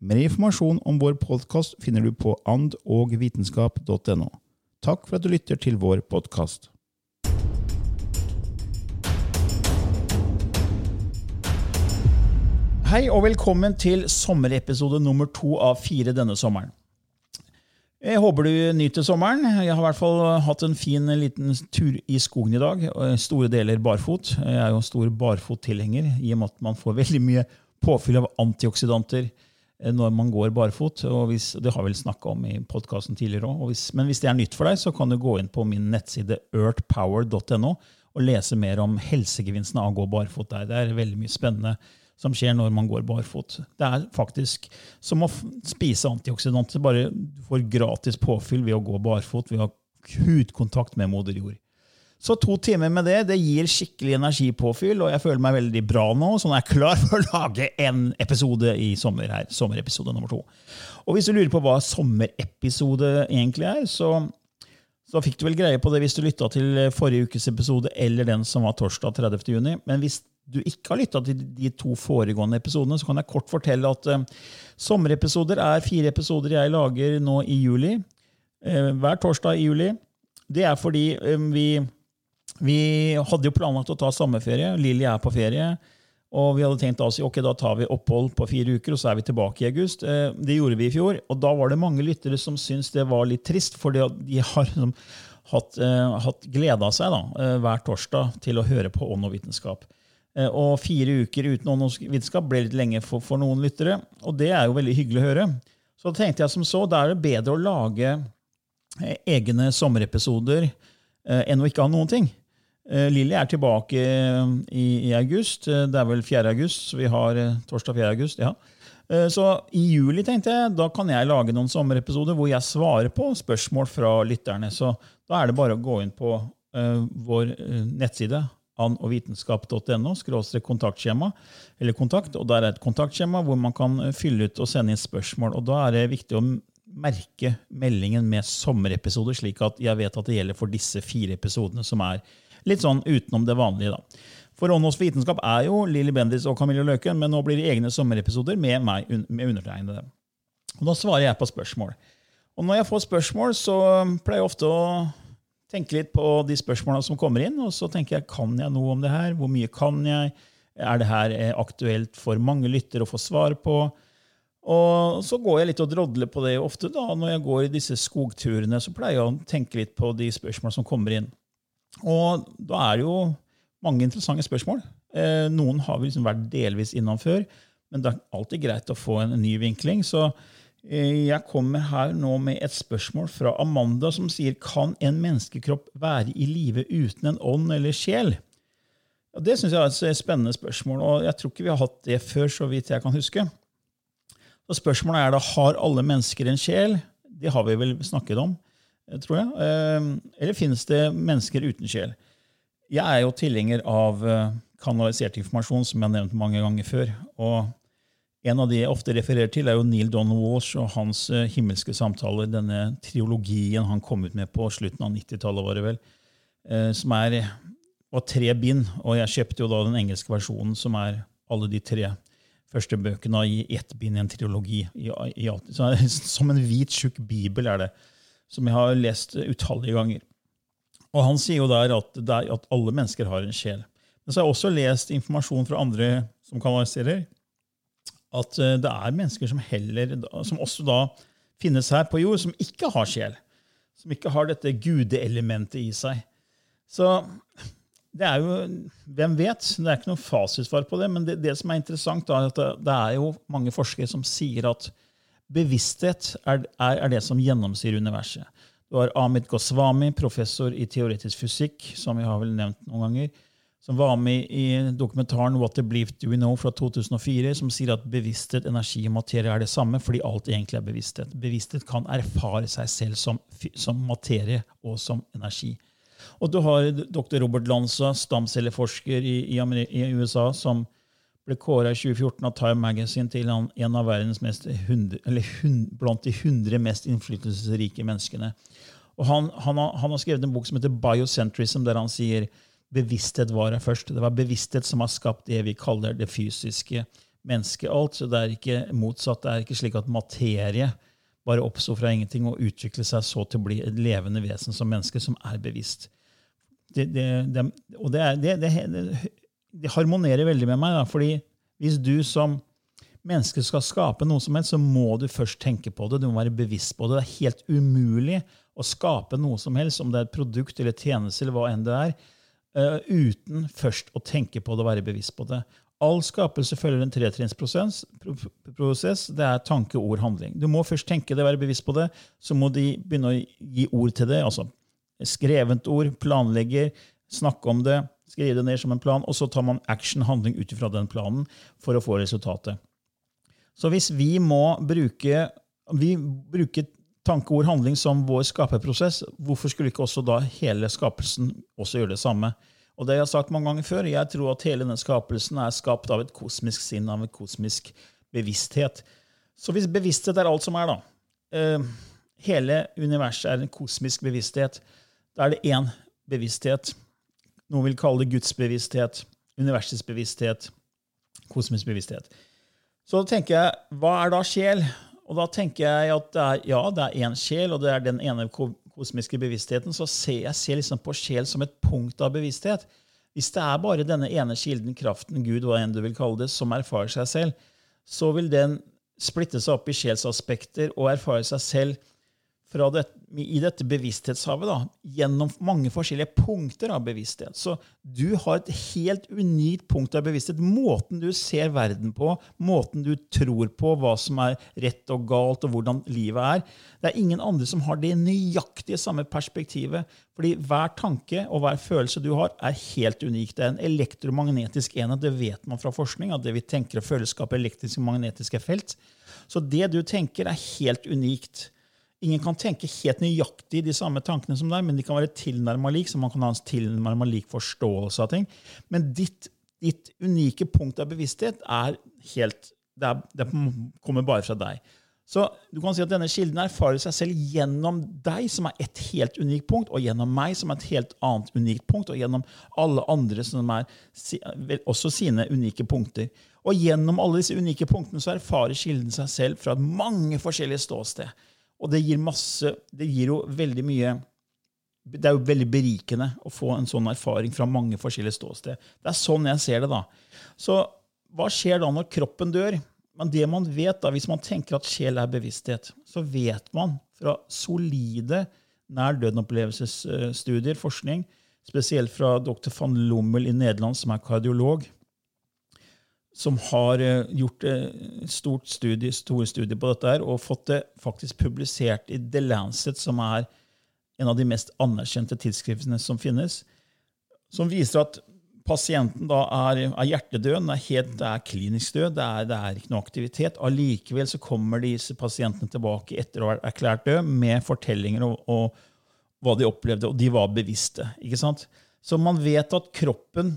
Mer informasjon om vår podkast finner du på andogvitenskap.no. Takk for at du lytter til vår podkast. Hei og velkommen til sommerepisode nummer to av fire denne sommeren. Jeg håper du nyter sommeren. Jeg har i hvert fall hatt en fin liten tur i skogen i dag. Store deler barfot. Jeg er jo en stor barfottilhenger i og med at man får veldig mye påfyll av antioksidanter eh, når man går barfot. og hvis, Det har vi vel snakka om i podkasten tidligere òg. Men hvis det er nytt for deg, så kan du gå inn på min nettside earthpower.no og lese mer om helsegevinstene av å gå barfot der. Det er veldig mye spennende som skjer når man går barfot. Det er faktisk som å spise antioksidanter. Bare du får gratis påfyll ved å gå barfot, ved å ha hudkontakt med moder jord. Så to timer med det det gir skikkelig energipåfyll, og jeg føler meg veldig bra nå. Så nå er jeg klar for å lage en episode i sommer her. Sommerepisode nummer to. Og hvis du lurer på hva sommerepisode egentlig er, så, så fikk du vel greie på det hvis du lytta til forrige ukes episode eller den som var torsdag 30. juni. Men hvis du ikke har lytta til de to foregående episodene, så kan jeg kort fortelle at uh, sommerepisoder er fire episoder jeg lager nå i juli. Uh, hver torsdag i juli. Det er fordi um, vi, vi hadde jo planlagt å ta sommerferie. Lilly er på ferie. Og vi hadde tenkt altså, ok, da tar vi opphold på fire uker, og så er vi tilbake i august. Eh, Det gjorde vi i fjor, og da var det mange lyttere som syntes det var litt trist, for de har liksom hatt, eh, hatt gleda seg da, eh, hver torsdag til å høre på ånd og vitenskap. Og fire uker uten ånd og vitenskap ble litt lenge for, for noen lyttere, og det er jo veldig hyggelig å høre. Så da tenkte jeg som så, da er det bedre å lage egne sommerepisoder enn å ikke ha noen ting. Eh, Lilly er tilbake eh, i, i august. Eh, Det er vel 4. august, så vi har torsdag 4. august. ja. Så i juli tenkte jeg, da kan jeg lage noen sommerepisoder hvor jeg svarer på spørsmål fra lytterne. Så da er det bare å gå inn på uh, vår nettside annovitenskap.no, skråstrek kontaktskjema, eller kontakt, og der er et kontaktskjema hvor man kan fylle ut og sende inn spørsmål. og Da er det viktig å merke meldingen med sommerepisoder, slik at jeg vet at det gjelder for disse fire episodene, som er litt sånn utenom det vanlige. da. For Ånd hos vitenskap er jo Lilly Bendriss og Camilla Løken, men nå blir det egne sommerepisoder med meg, med undertegnede. Og Da svarer jeg på spørsmål. Og når jeg får spørsmål, så pleier jeg ofte å tenke litt på de spørsmålene som kommer inn, og så tenker jeg kan jeg noe om det her? Hvor mye kan jeg? Er det her eh, aktuelt for mange lyttere å få svar på? Og så går jeg litt og drodler på det ofte. da, Når jeg går i disse skogturene, så pleier jeg å tenke litt på de spørsmålene som kommer inn. Og da er det jo mange interessante spørsmål. Eh, noen har vi liksom vært delvis innom før, men det er alltid greit å få en ny vinkling. Så eh, jeg kommer her nå med et spørsmål fra Amanda, som sier kan en menneskekropp være i live uten en ånd eller sjel? Ja, det syns jeg er et spennende spørsmål, og jeg tror ikke vi har hatt det før, så vidt jeg kan huske. Og spørsmålet er da har alle mennesker en sjel. Det har vi vel snakket om, tror jeg. Eh, Eller finnes det mennesker uten sjel? Jeg er jo tilhenger av eh, kanalisert informasjon, som jeg har nevnt mange ganger før. Og En av de jeg ofte refererer til, er jo Neil Don Walsh og hans himmelske samtaler. Denne triologien han kom ut med på slutten av 90-tallet, var det vel. Som er, var tre bind. Og jeg kjøpte jo da den engelske versjonen, som er alle de tre første bøkene i ett bind i en triologi. I, i, som en hvit, tjukk bibel er det, som jeg har lest utallige ganger. Og han sier jo der at, der at alle mennesker har en sjel. Men så har jeg også lest informasjon fra andre som kanaliserer, at eh, det er mennesker som heller, som også da finnes her på jord, som ikke har sjel. Som ikke har dette gudeelementet i seg. Så det er jo Hvem vet? Det er ikke noe fasitsvar på det. Men det, det som er interessant, da, er at det, det, er jo mange forskere som sier at bevissthet er, er, er det som gjennomsyrer universet. Du har Amit Goswami, professor i teoretisk fysikk, som vi har vel nevnt noen ganger, som var med i dokumentaren What the Belief Do We Know fra 2004, som sier at bevissthet, energi og materie er det samme, fordi alt egentlig er bevissthet. Bevissthet kan erfare seg selv som, som materie og som energi. Og du har dr. Robert Lanza, stamcelleforsker i, i, i USA, som ble kåra i 2014 av Time Magazine til en av verdens mest 100, eller blant de 100 mest innflytelsesrike menneskene. Og han, han, har, han, har, skrevet en bok som heter Biocentrism, der han sier bevissthet var her først. Det var bevissthet som har skapt det vi kaller det fysiske mennesket. alt, så Det er ikke motsatt. Det er ikke slik at materie bare oppsto fra ingenting og utvikle seg så til å bli et levende vesen som menneske som er bevisst. Det, det, det, og det, det, harmonerer veldig med meg. Da, fordi hvis du som menneske skal skape noe som helst, så må du først tenke på det. Du må være bevisst på det. Det er helt umulig å skape noe som helst, om det er et produkt eller tjeneste, eller hva enn det er, uh, uten først å tenke på det og være bevisst på det. All skapelse følger en tretrinnsprosess. Det er tanke, ord, handling. Du må først tenke det, være bevisst på det. Så må de begynne å gi ord til det. altså Skrevent ord, planlegger, snakke om det, skrive det ned som en plan, og så tar man action, handling ut ifra den planen for å få resultatet. Så hvis vi må bruke, vi bruker tanke, ord, handling som vår skaperprosess, hvorfor skulle ikke også da hele skapelsen også gjøre det samme? Og det jeg har sagt mange ganger før, jeg tror at hele den skapelsen er skapt av et kosmisk sinn, av en kosmisk bevissthet. Så hvis bevissthet er alt som er, da eh, Hele universet er en kosmisk bevissthet. Da er det én bevissthet. Noen vil kalle det Guds bevissthet, universets bevissthet, kosmisk bevissthet. Så da tenker jeg, hva er da sjel? Og da tenker jeg at det er, ja, det er én sjel, og det er den ene kosmiske bevisstheten. Så ser jeg ser liksom på sjel som et punkt av bevissthet. Hvis det er bare denne ene kilden, kraften, Gud, hva enn du vil kalle det, som erfarer seg selv, så vil den splitte seg opp i sjelsaspekter og erfare seg selv det, i dette bevissthetshavet da, gjennom mange forskjellige punkter av bevissthet. Så du har et helt unikt punkt av bevissthet. Måten du ser verden på, måten du tror på, hva som er rett og galt, og hvordan livet er. Det er ingen andre som har det nøyaktige samme perspektivet. Fordi hver tanke og hver følelse du har, er helt unik. Det er en elektromagnetisk enhet. Det vet man fra forskning, at det vi tenker og føler, skaper elektriske og magnetiske felt. Så det du tenker, er helt unikt. Ingen kan tenke helt nøyaktig de samme tankene som deg, men de kan være tilnærma lik, så man kan ha en tilnærma lik forståelse av ting. Men ditt, ditt unike punkt av bevissthet er helt det, er, det, kommer bare fra deg. Så du kan si at denne kilden erfarer seg selv gjennom deg, som er et helt unikt punkt, og gjennom meg, som er et helt annet unikt punkt, og gjennom alle andre som er også sine unike punkter. Og gjennom alle disse unike punktene så erfarer kilden seg selv fra mange forskjellige ståsted. Og det gir masse Det gir jo veldig mye Det er jo veldig berikende å få en sånn erfaring fra mange forskjellige ståsted. Det er sånn jeg ser det. da. Så hva skjer da når kroppen dør? Men det man vet da, Hvis man tenker at sjel er bevissthet, så vet man fra solide nær døden-opplevelsesstudier, forskning, spesielt fra dr. van Lommel i Nederland, som er kardiolog, som har eh, gjort eh, stort studie, store studier på dette her, og fått det faktisk publisert i The Lancet, som er en av de mest anerkjente tidsskriftene som finnes, som viser at pasienten da er, er hjertedød, er, helt, det er klinisk død, det er, det er, ikke noe aktivitet. Allikevel så kommer disse pasientene tilbake etter å ha erklært død med fortellinger og, hva de opplevde, og de var bevisste. ikke sant? Så man vet at kroppen,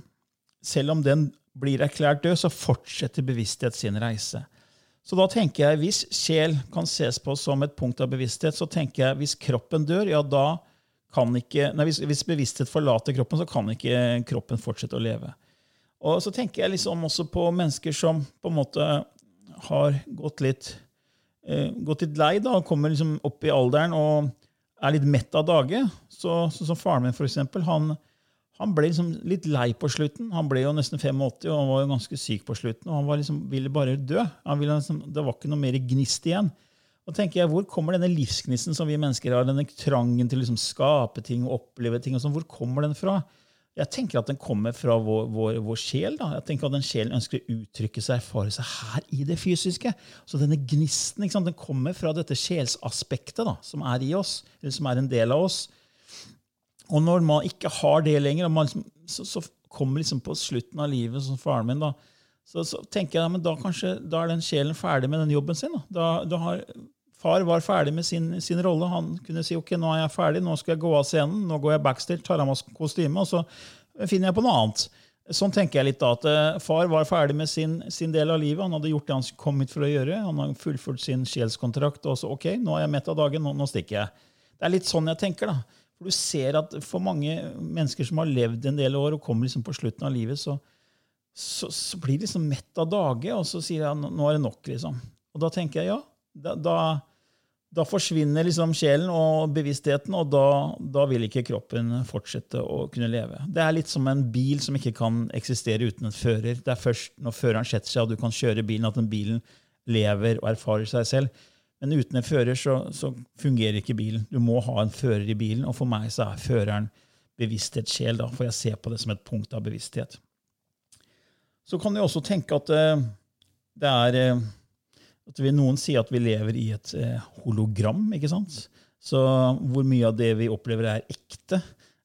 selv om den blir erklært død, så fortsetter bevissthet sin reise. Så da tenker jeg, Hvis sjel kan ses på som et punkt av bevissthet, så tenker jeg hvis kroppen dør, ja da kan ikke, nei, hvis, hvis bevissthet forlater kroppen, så kan ikke kroppen fortsette å leve. Og så tenker jeg liksom også på mennesker som på en måte har gått litt, eh, gått litt lei, da, og kommer liksom opp i alderen og er litt mett av dage. Så, så, som faren min, for eksempel, han, han ble liksom litt lei på slutten. Han ble jo nesten 85 og han var jo ganske syk på slutten. og Han liksom, ville bare dø. Ville liksom, det var ikke noe mer gnist igjen. Og tenker jeg, Hvor kommer denne livsgnisten som vi mennesker har, denne trangen til å liksom skape ting og oppleve ting? og sånn, Hvor kommer den fra? Jeg tenker at den kommer fra vår, vår, vår sjel. da. Jeg tenker at den sjelen ønsker å uttrykke seg, erfare seg her i det fysiske. Så denne gnisten den kommer fra dette sjelsaspektet da, som er i oss, eller som er en del av oss. Og når man ikke har det lenger, liksom, så, så, kommer liksom på slutten av livet, som faren min, da, så, så tenker jeg at da, kanskje, da er den sjelen ferdig med den jobben sin. Da. Da, da har, far var ferdig med sin, sin, rolle. Han kunne si ok, nå er jeg ferdig, nå skal jeg gå av scenen, nå går jeg backstage, tar av meg kostymet, og så finner jeg på noe annet. Sånn tenker jeg litt da, at uh, Far var ferdig med sin, sin, del av livet. Han hadde gjort det han kom hit for å gjøre. Han har fullført sin sjelskontrakt. og så, ok, nå er jeg mett av dagen, nå, nå stikker jeg. Det er litt sånn jeg tenker. da. For du ser at For mange mennesker som har levd en del år og kommer liksom på slutten av livet, så, så, så blir de liksom mett av dage, og så sier jeg nå er det nok. liksom. Og da tenker jeg ja. Da, da, da forsvinner liksom sjelen og bevisstheten, og da, da, vil ikke kroppen fortsette å kunne leve. Det er litt som en bil som ikke kan eksistere uten en fører. Det er først når føreren setter seg og du kan kjøre bilen, at den bilen lever og erfarer seg selv. Men uten en fører så, så, fungerer ikke bilen. Du må ha en fører i bilen, og for meg så er føreren bevissthetssjel, da, for jeg ser på det som et punkt av bevissthet. Så kan du også tenke at uh, det er uh, at vi, Noen sier at vi lever i et uh, hologram. ikke sant? Så hvor mye av det vi opplever, er ekte?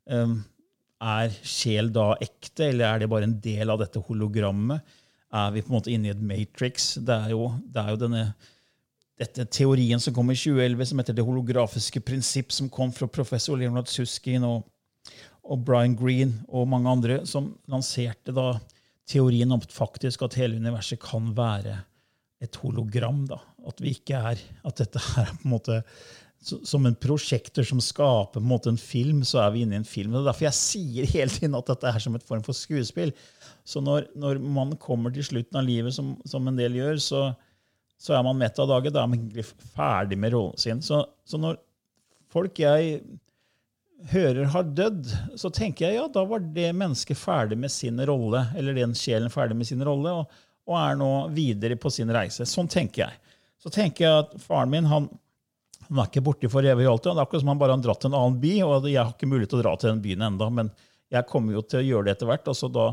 Er sjel da ekte, eller er det bare en del av dette hologrammet? Er vi på en måte inne i et matrix? Det er jo, det er jo denne dette teorien som kom i 2011, som heter det holografiske prinsipp, som kom fra professor Leonard Suskin og, og Brian Green og mange andre, som lanserte da teorien om faktisk at hele universet kan være et hologram. da. At vi ikke er, at dette er på en måte som en prosjekter som skaper en måte en film, så er vi inne i en film. Det er derfor jeg sier hele tiden at dette er som et form for skuespill. Så når, når man kommer til slutten av livet, som, som en del gjør, så, så er man mett av dagen. Da er man egentlig ferdig med rollen sin. Så, så når folk jeg hører har dødd, så tenker jeg ja, da var det mennesket ferdig med sin rolle, eller den sjelen ferdig med sin rolle, og, og, er nå videre på sin reise. Sånn tenker jeg. Så tenker jeg at faren min han, han er ikke borte for evig og alltid. Det er akkurat som han bare har dratt til en annen by, og jeg har ikke mulighet til å dra til den byen enda, men jeg kommer jo til å gjøre det etter hvert. og så da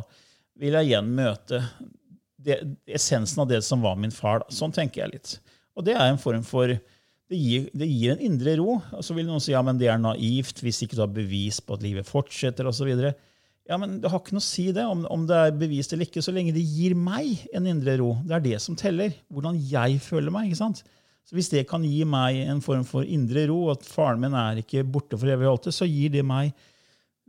vil jeg igjen møte det, essensen av det som var min far. Da. Sånn tenker jeg litt. Og det er en form for det gir, det gir, en indre ro. Og så vil noen si ja, men det er naivt hvis ikke du har bevis på at livet fortsetter osv. Ja, men Det har ikke noe å si det, om, om, det er bevist eller ikke, så lenge det gir meg en indre ro. Det er det som teller. Hvordan jeg føler meg. ikke sant? Så Hvis det kan gi meg en form for indre ro, at faren min er ikke borte for evig og alltid, så gir det meg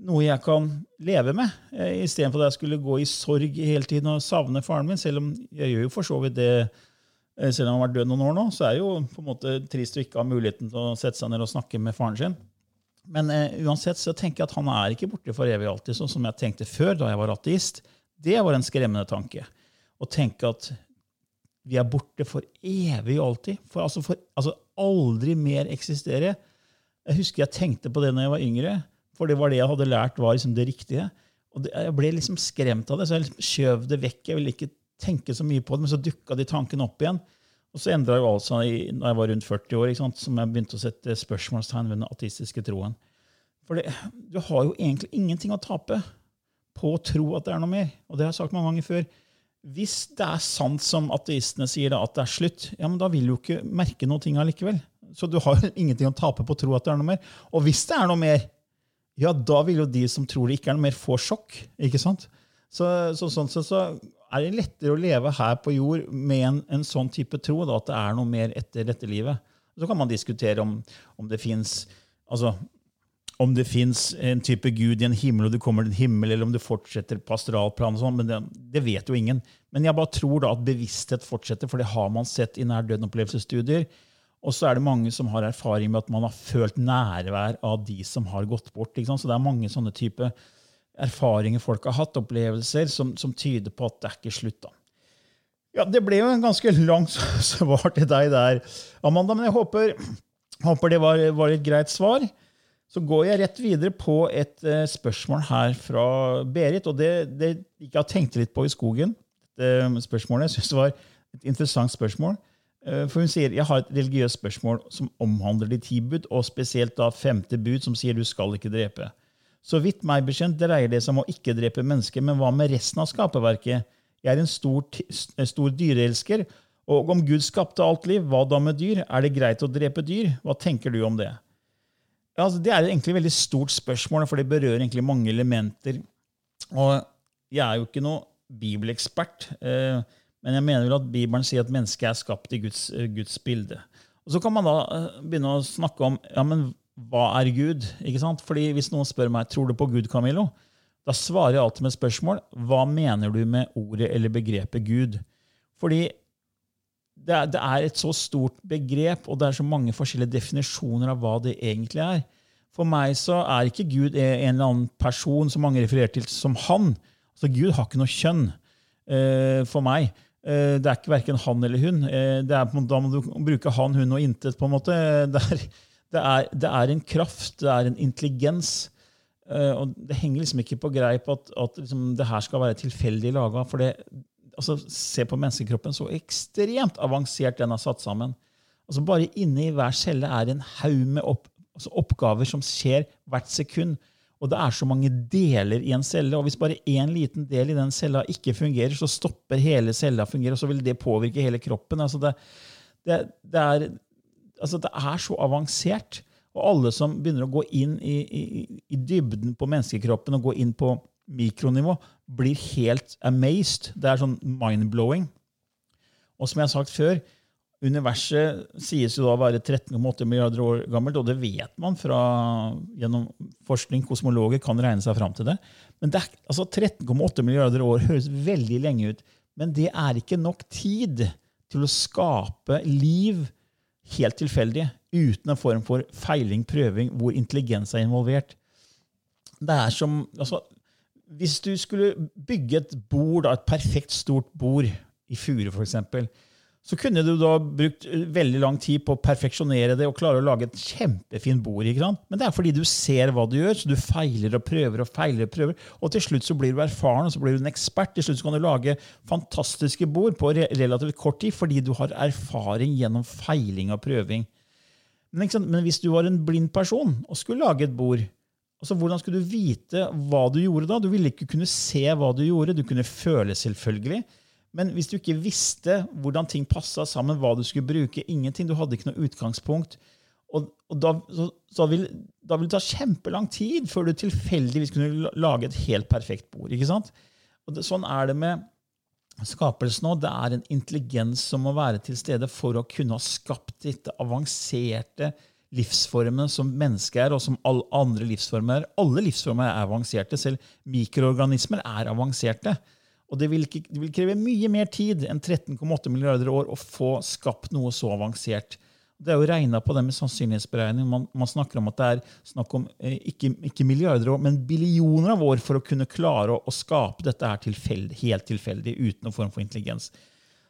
noe jeg kan leve med, eh, istedenfor at jeg skulle gå i sorg hele tiden og savne faren min. Selv om jeg gjør jo for så vidt det eh, selv om han har vært død noen år nå, så er det jo på en måte trist å ikke ha muligheten til å sette seg ned og snakke med faren sin. Men eh, uansett så tenker jeg at han er ikke borte for evig alltid, sånn som jeg tenkte før, da jeg var ateist. Det var en skremmende tanke. Å tenke at vi er borte for evig og alltid. For altså, for, altså aldri mer eksistere. Jeg husker jeg tenkte på det når jeg var yngre. For det var det jeg hadde lært var liksom det riktige. Og det, Jeg ble liksom skremt av det, så jeg liksom skjøv det vekk. Jeg ville ikke tenke så mye på det, Men så dukka de tankene opp igjen. Og så endra jo alt seg da jeg var rundt 40 år, som jeg begynte å sette spørsmålstegn ved den ateistiske troen. For det, du har jo egentlig ingenting å tape på å tro at det er noe mer. Og det har jeg sagt mange ganger før. Hvis det er sant som ateistene sier, da, at det er slutt, ja, men da vil du ikke merke noe allikevel. Så du har jo ingenting å tape på å tro at det er noe mer. Og hvis det er noe mer, ja, da vil jo de som tror det ikke er noe mer, få sjokk. ikke sant? Så, så sånn sett så, så, er det lettere å leve her på jord med en, en sånn type tro, da, at det er noe mer etter dette livet. Så kan man diskutere om, om det fins altså, om det fins en type gud i en himmel, og du kommer til en himmel, eller om du fortsetter på astralplan. sånn, men det, det, vet jo ingen. Men jeg bare tror da at bevissthet fortsetter, for det har man sett i nær døden-opplevelsesstudier. Og så er det mange som har erfaring med at man har følt nærvær av de som har gått bort. Så det er mange sånne type erfaringer folk har hatt, opplevelser, som, som tyder på at det er ikke slutt. da. Ja, Det ble jo en ganske langt svar til deg der, Amanda, men jeg håper, håper det var, var, et greit svar. Så går jeg rett videre på et uh, spørsmål her fra Berit. og Det, det jeg tenkte tenkt litt på i skogen, Det spørsmålet. Jeg syns var et interessant spørsmål. Uh, for Hun sier jeg har et religiøst spørsmål som omhandler de ti bud, og spesielt da femte bud, som sier du skal ikke drepe. Så vidt meg bekjent dreier det seg om å ikke drepe mennesker, men hva med resten av skaperverket? Jeg er en stor, stor dyreelsker. Og om Gud skapte alt liv, hva da med dyr? Er det greit å drepe dyr? Hva tenker du om det? Altså, det er egentlig et veldig stort spørsmål, for det berører egentlig mange elementer. Og jeg er jo ikke noe bibelekspert, eh, men jeg mener vel at Bibelen sier at mennesket er skapt i Guds, eh, Guds bilde. Og Så kan man da eh, begynne å snakke om ja, men hva er Gud? Ikke sant? Fordi Hvis noen spør meg tror du på Gud, Camillo, da svarer jeg alltid med spørsmål. Hva mener du med ordet eller begrepet Gud? Fordi det er, det er, et så stort begrep, og det er så mange forskjellige definisjoner av hva det egentlig er. For meg så er ikke Gud en eller annen person som mange refererer til som han. Altså Gud har ikke noe kjønn eh, for meg. Eh, det er ikke verken han eller hun. Eh, er, da må du bruke han, hun og intet. på en måte. Det er, det, er, det er en kraft, det er en intelligens. Og Det henger liksom ikke på greip at, at liksom, det her skal være tilfeldig laga. Altså, se på menneskekroppen, så ekstremt avansert den er satt sammen. Altså Bare inne i hver celle er en haug med opp, altså oppgaver som skjer hvert sekund. Og det er så mange deler i en celle, og hvis bare én liten del i den cella ikke fungerer, så stopper hele cella å fungere, og så vil det påvirke hele kroppen. Altså det, det, det, er, altså det er så avansert. Og alle som begynner å gå inn i, i, i dybden på menneskekroppen og gå inn på mikronivå, blir helt amazed. Det er sånn mind-blowing. Og som jeg har sagt før, universet sies jo da å være 13,8 milliarder år gammelt, og det vet man fra, gjennom forskning. Kosmologer kan regne seg fram til det. Men altså 13,8 milliarder år høres veldig lenge ut, men det er ikke nok tid til å skape liv helt tilfeldig uten en form for feiling, prøving, hvor intelligens er involvert. Det er som, altså, Hvis du skulle bygge et bord, da, et perfekt stort bord i furu f.eks., så kunne du da brukt veldig lang tid på å perfeksjonere det og klare å lage et kjempefint bord. ikke sant? Men det er fordi du ser hva du gjør, så du feiler og prøver og feiler. Og prøver, og til slutt så blir du erfaren og så blir du en ekspert. Til slutt så kan du lage fantastiske bord på relativt kort tid fordi du har erfaring gjennom feiling og prøving. Men, men, hvis du var en blind person og skulle lage et bord, altså hvordan skulle du vite hva du gjorde da? Du ville ikke kunne se hva du gjorde. Du kunne føle, selvfølgelig. Men hvis du ikke visste hvordan ting passa sammen, hva du skulle bruke, ingenting, du hadde ikke noe utgangspunkt, og, og da, så, så vil, da vil det ta kjempelang tid før du tilfeldigvis kunne lage et helt perfekt bord. ikke sant? Og det, sånn er det med skapelsen òg. Det er en intelligens som må være til stede for å kunne ha skapt dette avanserte livsformene som mennesket er, og som alle andre livsformer er. Alle livsformer er avanserte. Selv mikroorganismer er avanserte. Og det vil, det vil kreve mye mer tid enn 13,8 milliarder år å få skapt noe så avansert. Det er jo regna på det med sannsynlighetsberegning. Man, man, snakker om at det er snakk om eh, ikke, ikke, milliarder år, men billioner av år for å kunne klare å, å skape dette her tilfeldig, helt tilfeldig, uten noen form for intelligens.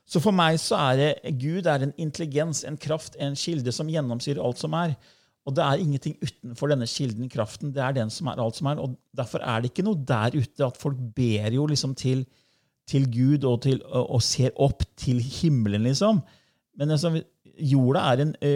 Så for meg så er det Gud er en intelligens, en kraft, en kilde som gjennomsyrer alt som er. Og det er ingenting utenfor denne kilden, kraften. Det er den som er alt som er. Og derfor er det ikke noe der ute at folk ber jo liksom til, til Gud og, til, og, ser opp til himmelen, liksom. Men altså, jorda er en ø,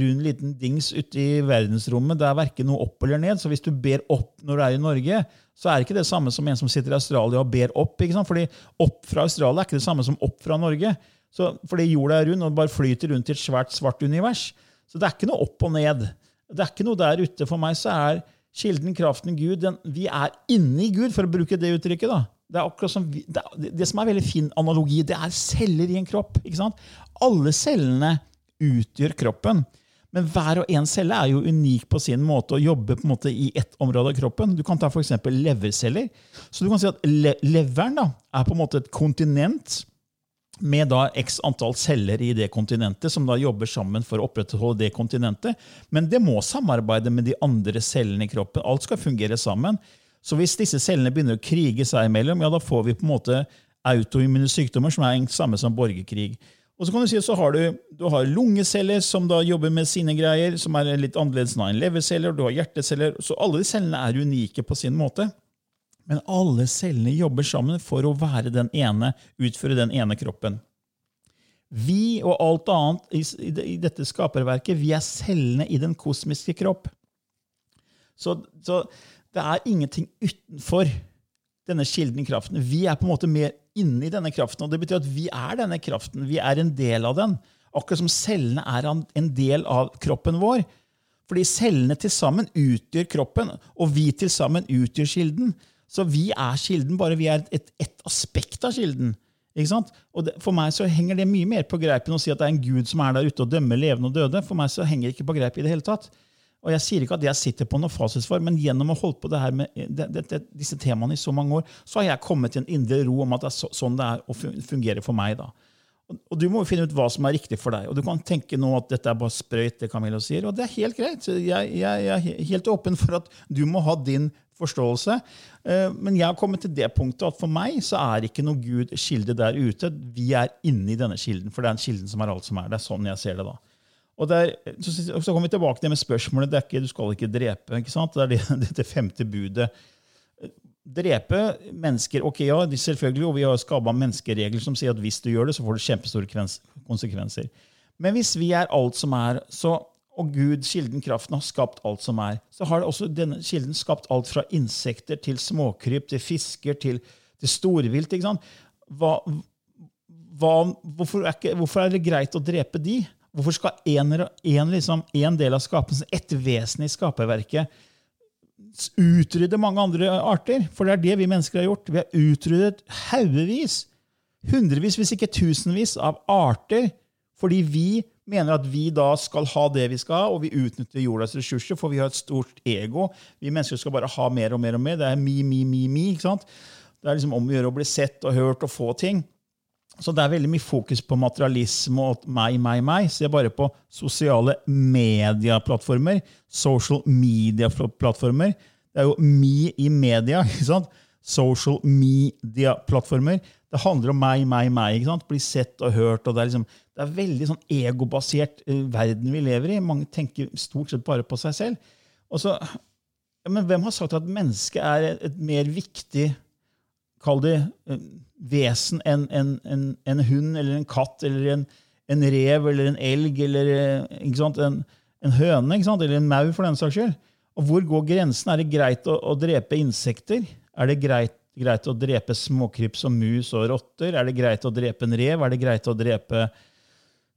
rund liten dings ute i verdensrommet. Det er verken noe opp eller ned. Så hvis du ber opp når du er i Norge, så er det ikke det samme som en som sitter i Australia og ber opp. ikke sant? Fordi opp fra Australia er ikke det samme som opp fra Norge. Så, fordi jorda er rund og bare flyter rundt i et svært, svart univers. Så det er ikke noe opp og ned. Det er ikke noe der ute. For meg så er kilden, kraften, Gud den, Vi er inni Gud, for å bruke det uttrykket. da. Det som, det, det som er veldig fin analogi, det er celler i en kropp. Alle cellene utgjør kroppen. Men hver og en celle er jo unik på sin måte og jobber på en måte i ett område av kroppen. Du kan ta f.eks. leverceller. Så du kan si at le leveren da, er på en måte et kontinent med da x antall celler i det kontinentet, som da jobber sammen for å opprettholde det kontinentet. Men det må samarbeide med de andre cellene i kroppen. Alt skal fungere sammen. Så hvis disse cellene begynner å krige seg imellom, ja, da får vi på en måte autoimmune sykdommer, som er samme som borgerkrig. Og så kan du si så har du, du har lungeceller som da jobber med sine greier, som er litt annerledes enn leverceller, du har hjerteceller. Så alle de cellene er unike på sin måte. Men alle cellene jobber sammen for å være den ene, utføre den ene kroppen. Vi og alt annet i, dette skaperverket, vi er cellene i den kosmiske kropp. Så, så det er ingenting utenfor denne kilden kraften. Vi er på en måte mer inni denne kraften. og Det betyr at vi er denne kraften. Vi er en del av den. Akkurat som cellene er en del av kroppen vår. Fordi cellene til sammen utgjør kroppen, og vi til sammen utgjør kilden. Så vi er kilden, bare vi er et, et aspekt av kilden. Ikke sant? Og det, For meg så henger det mye mer på greip enn å si at det er en gud som er der ute og dømmer levende og døde. For meg så henger det ikke på greip i det hele tatt. Og Jeg sier ikke at jeg sitter på noe fasitsvar, men gjennom å holde på det her med det, det, disse temaene i så mange år, så har jeg kommet til en indre ro om at det er så, sånn det er å fungere for meg. da. Og, Du må jo finne ut hva som er riktig for deg. Og Du kan tenke nå at dette er bare sprøyt, det Camilla sier, og det er helt greit. Jeg, jeg, jeg er helt åpen for at du må ha din forståelse. Eh, men jeg har kommet til det punktet at for meg så er ikke noe Gud kilde der ute. Vi er inne i denne kilden, for det er en kilden som er alt som er. Det er sånn jeg ser det da. Og der, så, så kommer vi tilbake til det med spørsmålet det er ikke, du skal ikke drepe. ikke sant? Det er det, dette femte budet. Drepe mennesker ok ja, selvfølgelig, og Vi har skapa menneskeregler som sier at hvis du gjør det, så får du kjempestore konsekvenser. Men hvis vi er alt som er, så, og Gud, kilden, kraften, har skapt alt som er, så har også denne kilden skapt alt fra insekter til småkryp til fisker til, til storvilt. ikke sant? Hva, hva, hvorfor, er ikke, hvorfor er det greit å drepe de? Hvorfor skal en, en, liksom, en del av skapelsen, ett vesen i skaperverket, utrydde mange andre arter? For det er det vi mennesker har gjort. Vi har utryddet haugevis, hundrevis, hvis ikke tusenvis, av arter fordi vi mener at vi da skal ha det vi skal ha, og vi utnytter jordas ressurser, for vi har et stort ego. Vi mennesker skal bare ha mer og mer og mer. Det er mi, mi, mi, mi. ikke sant? Det er liksom om å gjøre å bli sett og hørt og få ting. Så det er veldig mye fokus på materialisme og meg, meg, meg. Se bare på sosiale medieplattformer. Social media-plattformer. Det er jo me i media. ikke sant? Social media-plattformer. Det handler om meg, meg, meg. ikke sant? Bli sett og hørt. og Det er, liksom, det er veldig sånn egobasert uh, verden vi lever i. Mange tenker stort sett bare på seg selv. Og så, ja, men hvem har sagt at mennesket er et mer viktig Kall det uh, vesen en, en, en, en, hund eller en katt eller en, rev eller en elg eller eh, en, høne eller en mau, for den saks skyld. Og Hvor går grensen? Er det greit å, å drepe insekter? Er det greit, greit å drepe småkryp som mus og rotter? Er det greit å drepe en rev? Er det greit å drepe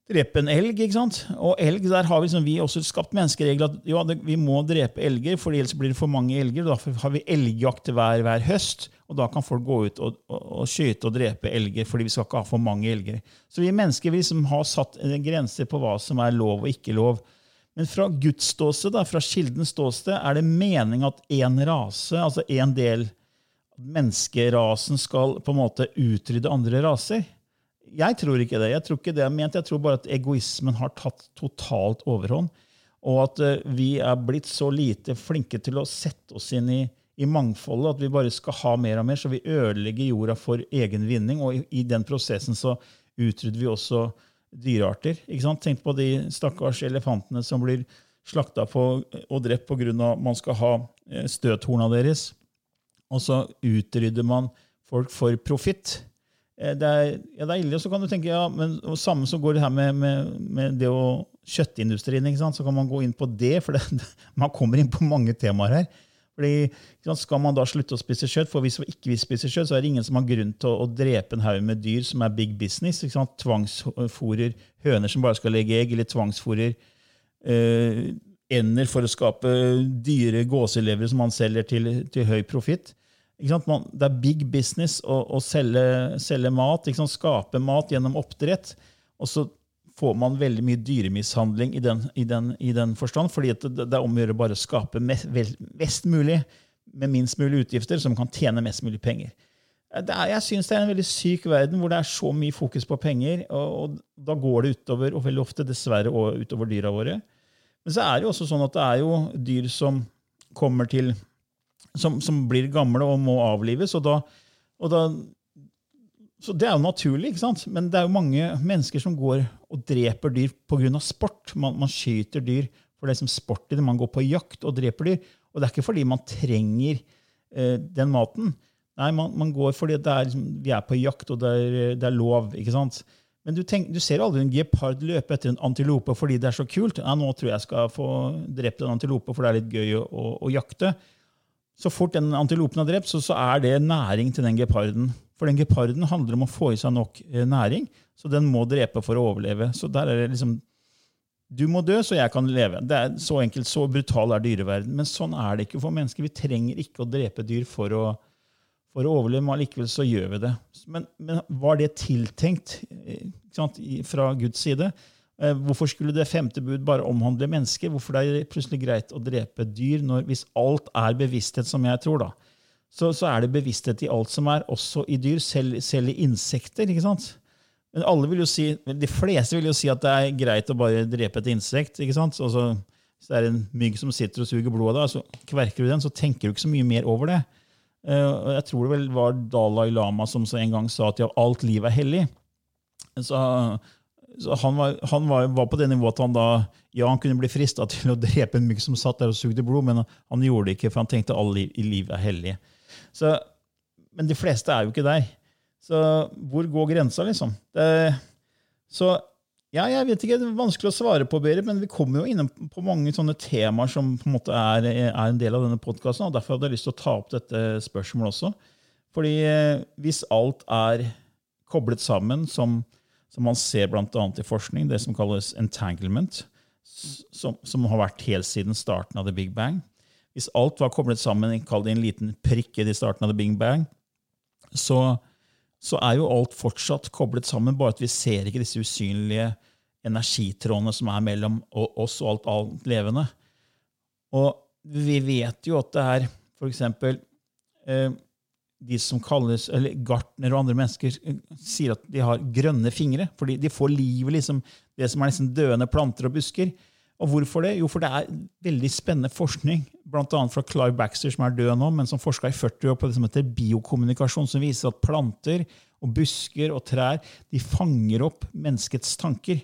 drepe en elg. ikke sant? Og elg, der har vi, liksom, vi også skapt menneskeregler at jo, det, vi må drepe elger, for ellers blir det for mange elger. og Derfor har vi elgjakt hver, hver høst. og Da kan folk gå ut og, og, og skyte og drepe elger, fordi vi skal ikke ha for mange elger. Så vi mennesker vi liksom har satt grenser på hva som er lov og ikke lov. Men fra Guds ståsted, fra kildens ståsted, er det mening at én rase, altså en del menneskerasen, skal på en måte utrydde andre raser. Jeg tror ikke det. Jeg tror ikke det er ment. Jeg tror bare at egoismen har tatt totalt overhånd. Og at uh, vi er blitt så lite flinke til å sette oss inn i, i, mangfoldet at vi bare skal ha mer og mer, så vi ødelegger jorda for egen vinning. Og i, i den prosessen så utrydder vi også dyrearter. Ikke sant? Tenk på de stakkars elefantene som blir slakta og drept pga. at man skal ha eh, støthorna deres. Og så utrydder man folk for profitt. Eh, det er, ja, det er ille. Og så kan du tenke, ja, men samme som går det her med, med, med det å kjøttindustrien. Så kan man gå inn på det, for det, man kommer inn på mange temaer her. Fordi, Skal man da slutte å spise kjøtt? For hvis vi ikke vil spise kjøtt, så er det ingen som har grunn til å, å drepe en haug med dyr som er big business. ikke sant? Tvangsfòrer høner som bare skal legge egg, eller tvangsfòrer eh, ender for å skape dyre gåselevere som man selger til, til høy profitt det er big business å, å selge, selge, mat. Skape mat gjennom oppdrett. Og så får man veldig mye dyremishandling i den, i den, i den forstand. fordi det, det, er om å gjøre bare å skape mest, mest mulig med minst mulig utgifter, som kan tjene mest mulig penger. Er, jeg syns det er en veldig syk verden hvor det er så mye fokus på penger. Og, og, da går det utover, og veldig ofte dessverre utover dyra våre. Men så er det jo også sånn at det er jo dyr som kommer til Som, som blir gamle og må avlives. og da, og da så Det er jo naturlig, ikke sant? men det er jo mange mennesker som går og dreper dyr pga. sport. Man, man skyter dyr for det er som sport i det. Man går på jakt og dreper dyr. Og det er ikke fordi man trenger eh, den maten. Nei, man, man går fordi er liksom, vi er på jakt, og det er, det er lov. ikke sant? Men du, tenk, du, ser aldri en gepard løpe etter en antilope fordi det er så kult. Nei, nå tror jeg jeg skal få drept en antilope, for det er litt gøy å, å, å jakte. Så fort den antilopen er drept, så, så, er det næring til den geparden. For den geparden handler om å få i seg nok eh, næring, så den må drepe for å overleve. Så der er det liksom Du må dø, så jeg kan leve. Det er Så enkelt, så brutal er dyreverden. Men sånn er det ikke for mennesker. Vi trenger ikke å drepe dyr for å, for å overleve, men allikevel så gjør vi det. Men, men var det tiltenkt eh, fra Guds side? Eh, hvorfor skulle det femte bud bare omhandle mennesker? Hvorfor det er plutselig greit å drepe dyr når, hvis alt er bevissthet, som jeg tror? da? Så, så, er det bevissthet i alt som er, også i dyr, selv, selv i insekter. ikke sant? Men alle vil jo si, de fleste vil jo si at det er greit å bare drepe et insekt. ikke sant? Så hvis det er en mygg som sitter og suger blodet av deg, så kverker du den, så tenker du ikke så mye mer over det. Uh, jeg tror det vel var Dalai Lama som en gang sa at ja, alt liv er hellig. Så han, var, han var, var, på det nivået at han da ja, han kunne bli frista til å drepe en mygg som satt der og sugde blod, men han gjorde det ikke, for han tenkte at alle liv, liv er hellige. Så, men de fleste er jo ikke der. Så hvor går grensa, liksom? Det, så ja, jeg vet ikke, Det er vanskelig å svare på, Berit, men vi kommer jo inn på mange sånne temaer som på en måte er, er en del av denne podkasten. Derfor hadde jeg lyst til å ta opp dette spørsmålet også. Fordi eh, hvis alt er koblet sammen, som, som man ser bl.a. i forskning, det som kalles entanglement, som, som, har vært helt siden starten av the big bang Hvis alt var koblet sammen, kall en liten prikke i starten av the big bang, så så er jo alt fortsatt koblet sammen, bare at vi ser ikke disse usynlige energitrådene som er mellom oss og alt, alt levende. Og vi vet jo at det er f.eks. Eh, de som kalles, eller gartner og andre mennesker eh, sier at de har grønne fingre, fordi de får livet liksom, det som er liksom døende planter og busker. Og hvorfor det? Jo, for det er veldig spennende forskning, bl.a. fra Clive Baxter, som er død nå, men som forska i 40 år på det som heter biokommunikasjon, som viser at planter og busker og trær de fanger opp menneskets tanker.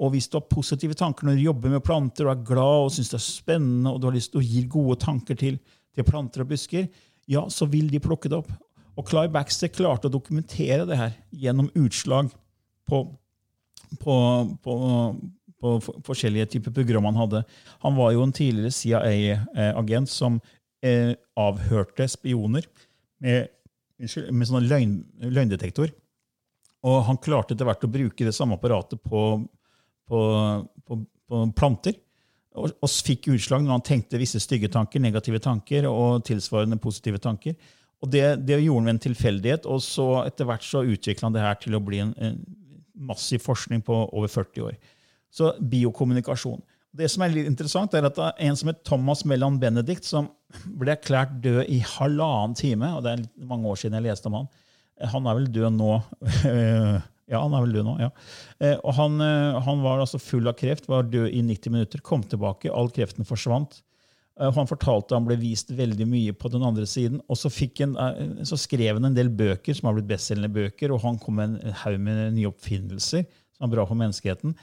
Og hvis du har positive tanker når du jobber med planter og er glad og syns det er spennende, og du har lyst til å gi gode tanker til, til planter og busker, ja, så vil de plukke det opp. Og Clive Baxter klarte å dokumentere det her gjennom utslag på, på, på på forskjellige typer program han hadde. Han var jo en tidligere CIA-agent som eh, avhørte spioner med, med sånn løgn, løgndetektor. Og han klarte etter hvert å bruke det samme apparatet på, på, på, på planter. Og, fikk utslag når han tenkte visse stygge tanker, negative tanker og tilsvarende positive tanker. Og Det, det gjorde han ved en tilfeldighet, og så etter hvert så utvikla han det her til å bli en, en massiv forskning på over 40 år. Så biokommunikasjon. Det som er litt interessant, er at en som het Thomas Mellan Benedict, som ble erklært død i halvannen time. og Det er mange år siden jeg leste om han. Han er vel død nå. ja, han er vel død nå, ja. Eh, og han, eh, han, var altså full av kreft, var død i 90 minutter, kom tilbake, all kreften forsvant. Eh, han fortalte han ble vist veldig mye på den andre siden. Og så, han, så skrev han en del bøker som har blitt bestselgende bøker, og han kom med en haug med nye oppfinnelser som er bra for menneskeheten.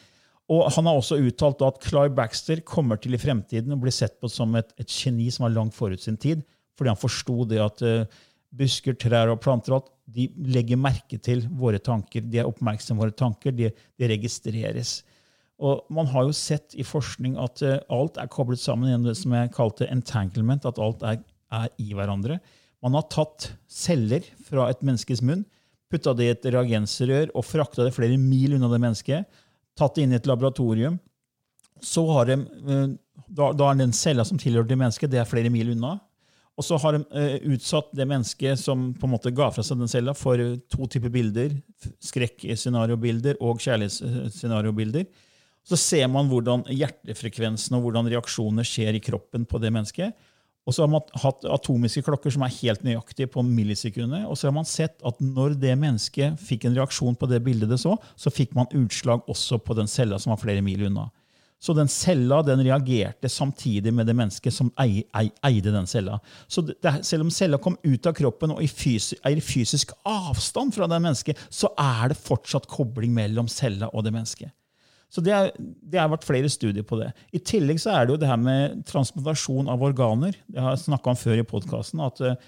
Og Han har også uttalt at Clive Baxter kommer til i fremtiden å bli sett på som et, et geni som var langt forut sin tid, fordi han forsto det at uh, busker, trær og planter alt, de legger merke til våre tanker. De er oppmerksomme på våre tanker. De, de, registreres. Og Man har jo sett i forskning at uh, alt er koblet sammen gjennom det som jeg kalte entanglement, at alt er, er i hverandre. Man har tatt celler fra et menneskes munn, putta det i et reagensrør og frakta det flere mil unna det mennesket tatt det inn i et laboratorium. Så har de, eh, da, da er den cella som tilhører det mennesket, det er flere mil unna. Og så har de eh, utsatt det mennesket som på en måte ga fra seg den cella, for to typer bilder. Skrekkscenariobilder og kjærlighetsscenariobilder. Så ser man hvordan hjertefrekvensen og hvordan reaksjoner skjer i kroppen på det mennesket. Og så har man hatt atomiske klokker som er helt nøyaktige på millisekundet. Og så har man sett at når det mennesket fikk en reaksjon på det bildet det så, så fikk man utslag også på den cella som var flere mil unna. Så den cella den reagerte samtidig med det mennesket som eide den cella. Så det, selv om cella kom ut av kroppen og er i fysisk avstand fra det mennesket, så er det fortsatt kobling mellom cella og det mennesket. Så det, er, det har vært flere studier på det. I tillegg så er det jo det her med transplantasjon av organer. Det har jeg snakka om før i podkasten. At eh,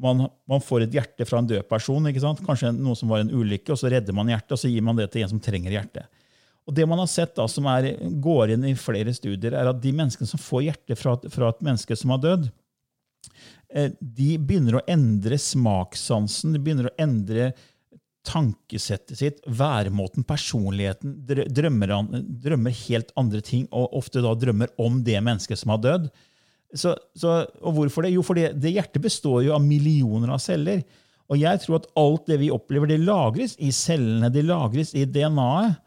man, man, får et hjerte fra en død person. Kanskje noe som var en ulykke, og så redder man hjertet, og så gir man det til en som trenger hjerte. Og det man har sett da, som er, går inn i flere studier, er at de menneskene som får hjerte fra, fra et menneske som har dødd, eh, de begynner å endre smakssansen, de begynner å endre tankesettet sitt, væremåten, personligheten. Drømmer, drømmer, helt andre ting, og ofte da drømmer om det mennesket som har dødd. Så, så, og hvorfor det? Jo, for det hjertet består jo av millioner av celler. Og jeg tror at alt det vi opplever, det lagres i cellene, det lagres i DNA-et.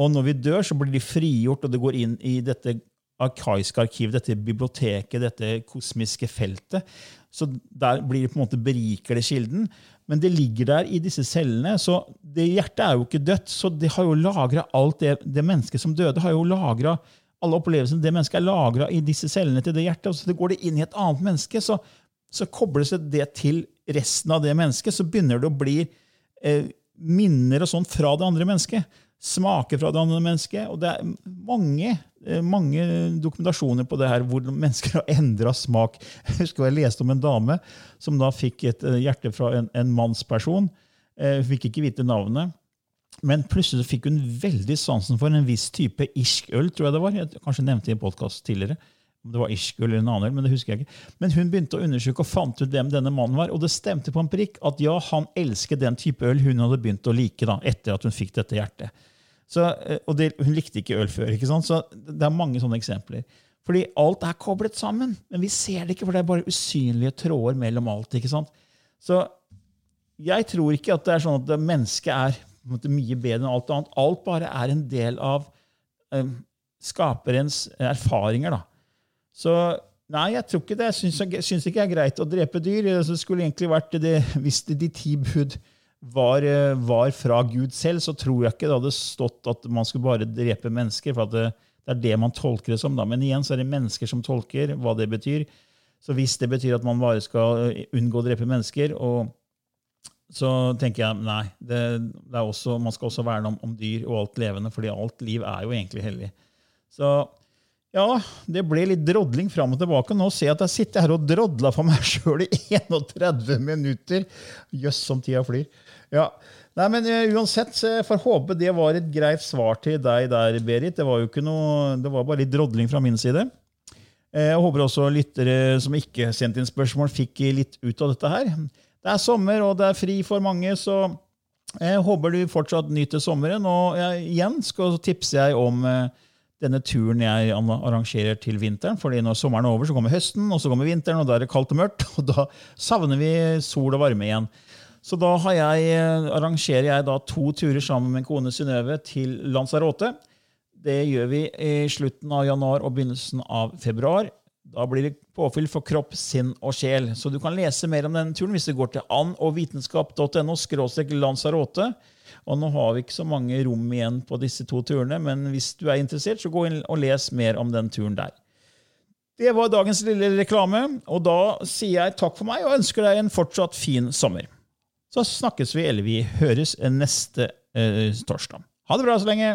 Og når vi dør, så blir de frigjort, og det går inn i dette arkaiske arkivet, dette biblioteket, dette kosmiske feltet. Så der blir det på en måte beriker det kilden. Men det ligger der i disse cellene. så det Hjertet er jo ikke dødt, så det har jo lagra alt det, det mennesket som døde, har jo lagra alle opplevelsene det mennesket er lagra i disse cellene til det hjertet. og så det Går det inn i et annet menneske, så, så kobles det til resten av det mennesket. Så begynner det å bli eh, minner og sånn fra det andre mennesket. Smaker fra det andre mennesket. Og det er mange Eh, mange dokumentasjoner på det her, hvor mennesker har endra smak. Jeg husker jeg leste om en dame som da fikk et eh, hjerte fra en, en mannsperson. Eh, hun fikk ikke vite navnet. Men plutselig fikk hun veldig sansen for en viss type irsk-øl. tror jeg det var. Jeg kanskje nevnte i en podkast tidligere. om det var irsk eller en annen øl, men det husker jeg ikke. Men hun begynte å undersøke og fant ut hvem denne mannen var. Og det stemte på en prikk at ja, han elsket den type øl hun hadde begynt å like da, etter at hun fikk dette hjertet. Så, eh, og det, hun likte ikke øl før. ikke sant? Så Det er mange sånne eksempler. Fordi alt er koblet sammen, men vi ser det ikke, for det er bare usynlige tråder mellom alt. ikke sant? Så jeg tror ikke at det er sånn at mennesket er mye bedre enn alt annet. Alt bare er en del av um, skaperens erfaringer. da. Så nei, jeg tror ikke det. Jeg syns ikke det er greit å drepe dyr. Det skulle egentlig vært det, hvis det, de ti bud var, eh, var, fra Gud selv, så tror jeg ikke det hadde stått at man skulle bare drepe mennesker. for det, det, er det man tolker det som. Da. Men igjen så er det mennesker som tolker hva det betyr. Så hvis det betyr at man bare skal eh, unngå å drepe mennesker, så tenker jeg nei. Det, det også, man skal også verne om, om, dyr og alt levende, fordi alt liv er jo egentlig hellig. Så ja, det ble litt drodling fram og tilbake. Nå ser jeg at jeg sitter her og drodler for meg sjøl i 31 minutter. Jøss, som tida flyr. Ja. Nei, men uh, uansett, så jeg får håpe det var et greit svar til deg der, Berit. Det var jo ikke noe, det var bare litt drodling fra min side. Eh, jeg håper også lyttere som ikke sendte inn spørsmål, fikk litt ut av dette her. Det er sommer, og det er fri for mange, så jeg håper du fortsatt nyter sommeren. Og jeg, igjen skal tipse jeg om uh, denne turen jeg arrangerer til vinteren. fordi når sommeren er over, så kommer høsten, og så kommer vinteren, og da er det kaldt og mørkt. Og da savner vi sol og varme igjen. Så da jeg, eh, arrangerer jeg da to turer sammen med min kone Synnøve til Lanzarote. Det gjør vi i slutten av januar og begynnelsen av februar. Da blir det påfyll for kropp, sinn og sjel. Så du kan lese mer om denne turen hvis du går til annogvitenskap.no. Og nå har vi ikke så mange rom igjen på disse to turene, men hvis du er interessert, så gå inn og les mer om den turen der. Det var dagens lille reklame, og da sier jeg takk for meg og ønsker deg en fortsatt fin sommer. Så snakkes vi, eller vi høres, neste eh, torsdag. Ha det bra så lenge!